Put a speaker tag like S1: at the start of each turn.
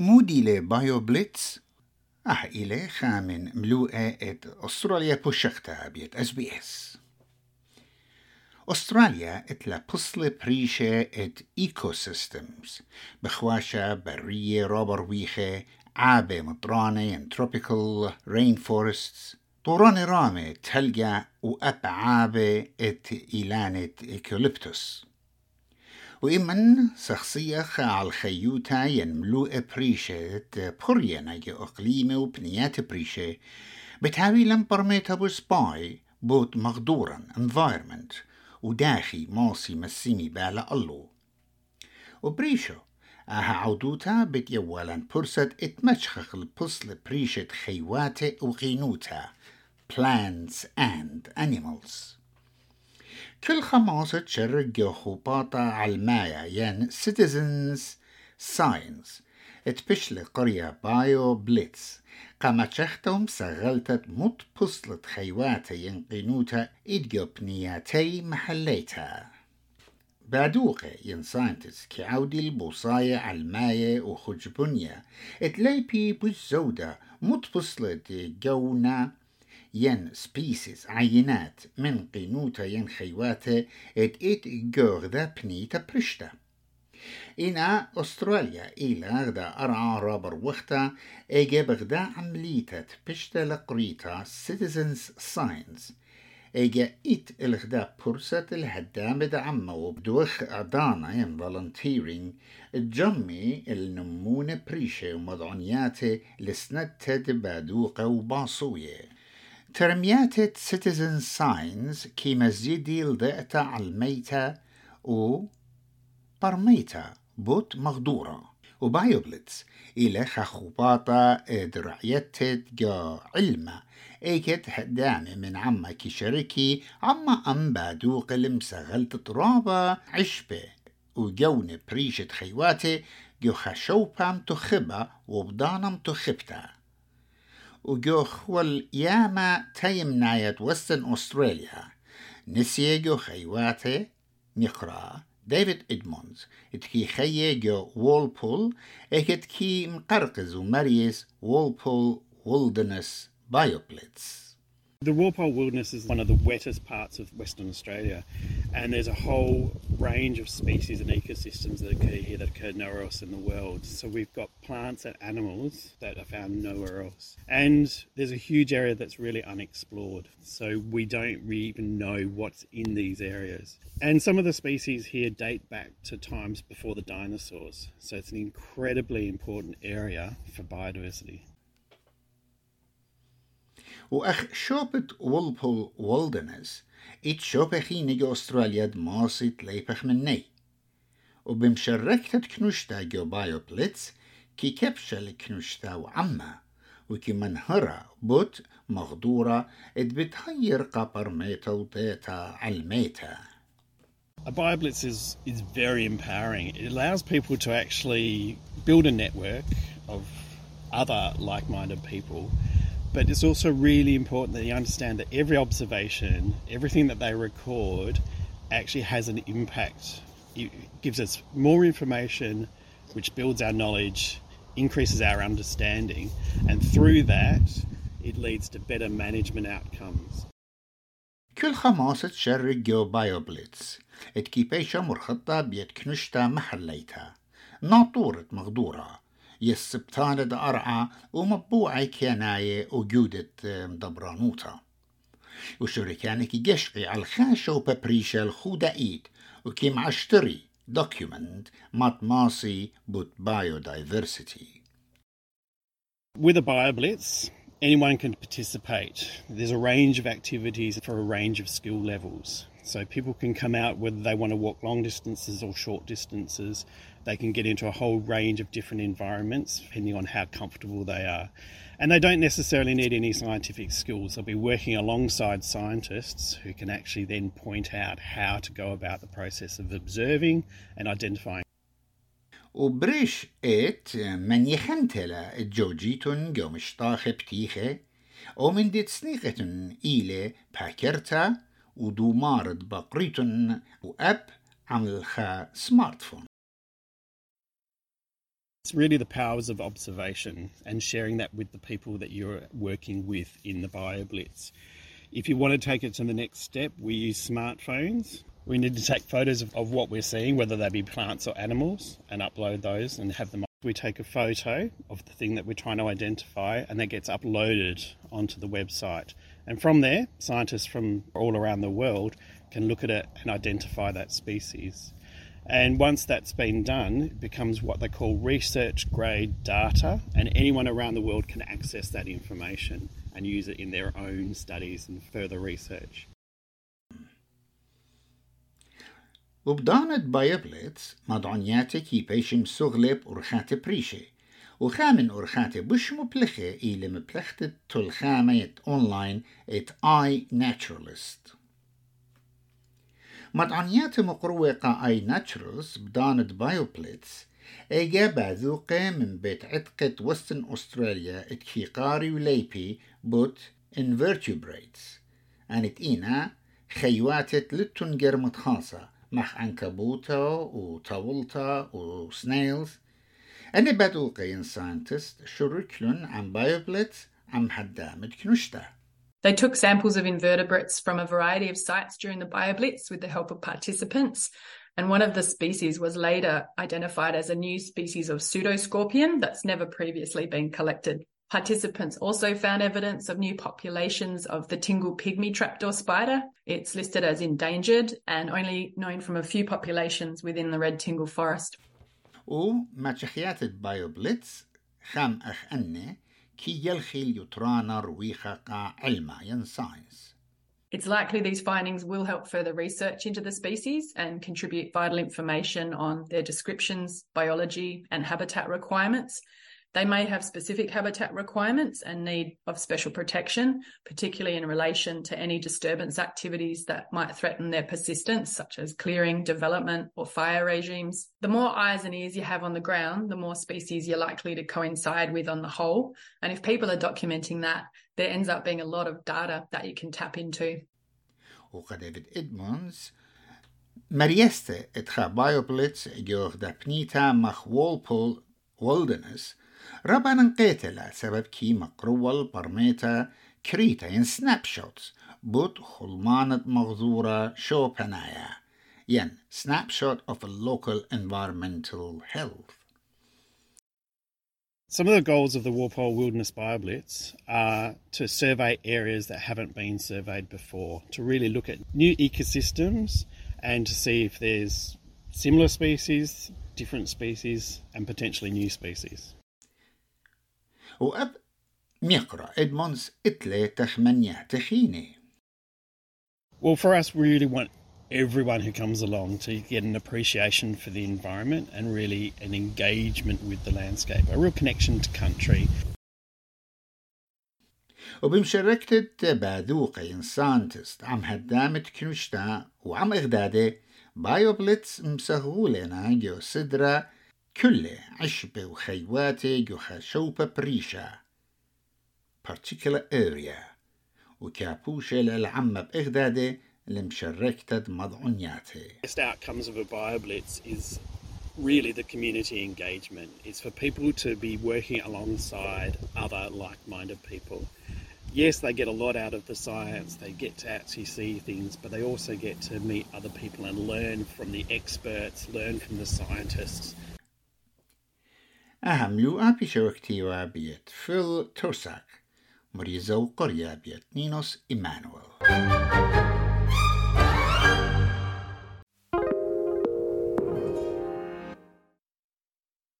S1: عودي لبايو بليتس آه إلى خامن ملوءة ات أستراليا بوشختها بيت إس بي إس. أستراليا إتلا بصل بريشة إت ايكو سيستمز بخواشة برية روبر ويخة عابة مطرانة ين تروبيكال رين فورستس طوران رامة تلقى وأب عابة إت إيلانة إيكوليبتوس. وإمن شخصية على خيوتا ينملو بريشة بورينا جي أقليمة وبنيات بريشة بتهاوي لم برميتا بسباي بوت مغدورا environment وداخي ماسي مسيمي بالا الله وبريشو آها عودوتا بتيوالا برسة اتمشخخ البصل بريشة خيواتة وغينوتا plants and animals. كل خماسة شرق خباطة علمايا ين citizens science. اتبشل قرية بايو بليتس قام شختهم سغلتت مت بصلت خيواتا ينقنوتا إدجو بنياتي محليتا بادوقة ين ساينتس كعودي البوصاية علماية وخجبنيا اتلايبي بالزودة متبصلت جونا ين سبيسيس عينات من قينوتا ين خيواتا إت إت جوغدا بنيتا برشتا إنا أستراليا إلى غدا أرعى رابر وقتا إيجا بغدا عمليتا بشتا لقريتا Citizens Science إيجا إت الغدا برسة الهدام بدعمة وبدوخ أدانا ين volunteering. الجمي النمونة بريشة ومضعنياتي لسنتة بادوقة وباصوية. ترميات citizen signs كي مزيدي لضعتا علميتا و برميتا بوت مغدورة. وبايوبلتس إلى خخوباطة درعيتت جا علمة. إيكت هدامة من عما كشركي عما أم بادوق المسغلت ترابة عشبة. وجون بريشة خيواتي جو خشوبام تخبة وبدانم تخبتا. وجوخول ياما تايم نايت وستن أستراليا. نسيه جو خيواتي مقرأ ديفيد إدمونز. إتكي خيه جو وولبول. إكتكي مقرقز ومريس وولبول وولدنس بايوبلتس
S2: The Walpole Wilderness is one of the wettest parts of Western Australia, and there's a whole range of species and ecosystems that occur here that occur nowhere else in the world. So we've got plants and animals that are found nowhere else. And there's a huge area that's really unexplored. So we don't really even know what's in these areas. And some of the species here date back to times before the dinosaurs. So it's an incredibly important area for biodiversity.
S1: وأخ شوبت وولبول وولدنس إت شوبخي نيجو أستراليا دماسيت ليبخ مني وبمشركتة كنوشتا جو بايو بليتس كي كبشل كنوشتا وعما وكي منهرة بوت مغدورة ات بتهير قبر ميتا وديتا علميتا
S2: A BioBlitz is, is very empowering. It allows people to actually build a network of other like minded people but it's also really important that you understand that every observation, everything that they record, actually has an impact. It gives us more information, which builds our knowledge, increases our understanding, and through that, it leads to better management outcomes.
S1: كل خماسة شر جو بايوبليتس اتكيبيشة مرخطة بيت كنشتا محليتا ناطورة مغدورة يسبتان دا أرعى ومبوعي كيناية وجودة مدبرانوتا وشركانك جشقي على الخاشة وبابريشا الخودة إيد وكيم عشتري document مات ماسي بوت biodiversity
S2: With a BioBlitz, anyone can participate. There's a range of activities for a range of skill levels. So people can come out whether they want to walk long distances or short distances. They can get into a whole range of different environments depending on how comfortable they are. And they don't necessarily need any scientific skills. They'll be working alongside scientists who can actually then point out how to go about the process of observing and identifying.
S1: وبريش ات من يخنتلا الجوجيتون جو مشطاخ بتيخة او من ديت سنيقة إيلة باكرتا ودومارد بقريتون وأب عمل خا سمارت فون
S2: It's really the powers of observation and sharing that with the people that you're working with in the BioBlitz. If you want to take it to the next step, we use smartphones. We need to take photos of, of what we're seeing, whether they be plants or animals, and upload those and have them. We take a photo of the thing that we're trying to identify, and that gets uploaded onto the website. And from there, scientists from all around the world can look at it and identify that species. And once that's been done, it becomes what they call research grade data, and anyone around the world can access that information and use it in their own studies and further research.
S1: Op danet baie plets, maar urhate prishe. وخامن أرخات بش مبلخة إلي مبلخت تلخامة أونلاين إت آي ناتشرالست مدعنيات مقروقة آي ناتشرالز بدانت بايوبلتس إيجا باذوقة من بيت عتقة وستن أستراليا اتكيقاري وليبي بوت invertebrates أنت إينا خيواتت للتنجر متخاصة مع عنكبوتا وطاولتا وسنيلز Any Badalgayan scientist should return and bioblitz and had.
S3: They took samples of invertebrates from a variety of sites during the bioblitz with the help of participants. And one of the species was later identified as a new species of pseudoscorpion that's never previously been collected. Participants also found evidence of new populations of the Tingle pygmy trapdoor spider. It's listed as endangered and only known from a few populations within the Red Tingle Forest
S1: science.
S3: It's likely these findings will help further research into the species and contribute vital information on their descriptions, biology, and habitat requirements, they may have specific habitat requirements and need of special protection, particularly in relation to any disturbance activities that might threaten their persistence, such as clearing, development, or fire regimes. The more eyes and ears you have on the ground, the more species you're likely to coincide with on the whole. And if people are documenting that, there ends up being a lot of data that you can tap into.
S1: Olga David Edmonds Marieste et ga biopolits georg Walpole wilderness Rabbanan Ketela sebep ki makruval parmeta Krita in snapshots but hulmanat magzura shopanaya. Yen, snapshot of a local environmental health.
S2: Some of the goals of the Walpole Wilderness BioBlitz are to survey areas that haven't been surveyed before, to really look at new ecosystems and to see if there's similar species, different species, and potentially new species.
S1: وأب ميقرا إدمونز إتلي تخمنيا تخيني
S2: Well, for us, we really want everyone who comes along to get an appreciation for the environment and really an engagement with the landscape, a real connection to country.
S1: وبمشاركة باذوقي سانتست عم هدامت كنشتا وعم إغدادة بايوبلتس مسهولنا جو سدرة كل عشبة وخيواتي جو خشوبة بريشة particular area وكابوشة للعمة بإغدادة لمشاركة مضعنياتي
S2: best outcomes of a BioBlitz is really the community engagement. It's for people to be working alongside other like-minded people. Yes, they get a lot out of the science, they get to actually see things, but they also get to meet other people and learn from the experts, learn from the scientists.
S1: أهم أهملو أبي شوكتيوا بيت فيل توساك مريزة وقرية بيت نينوس إيمانويل.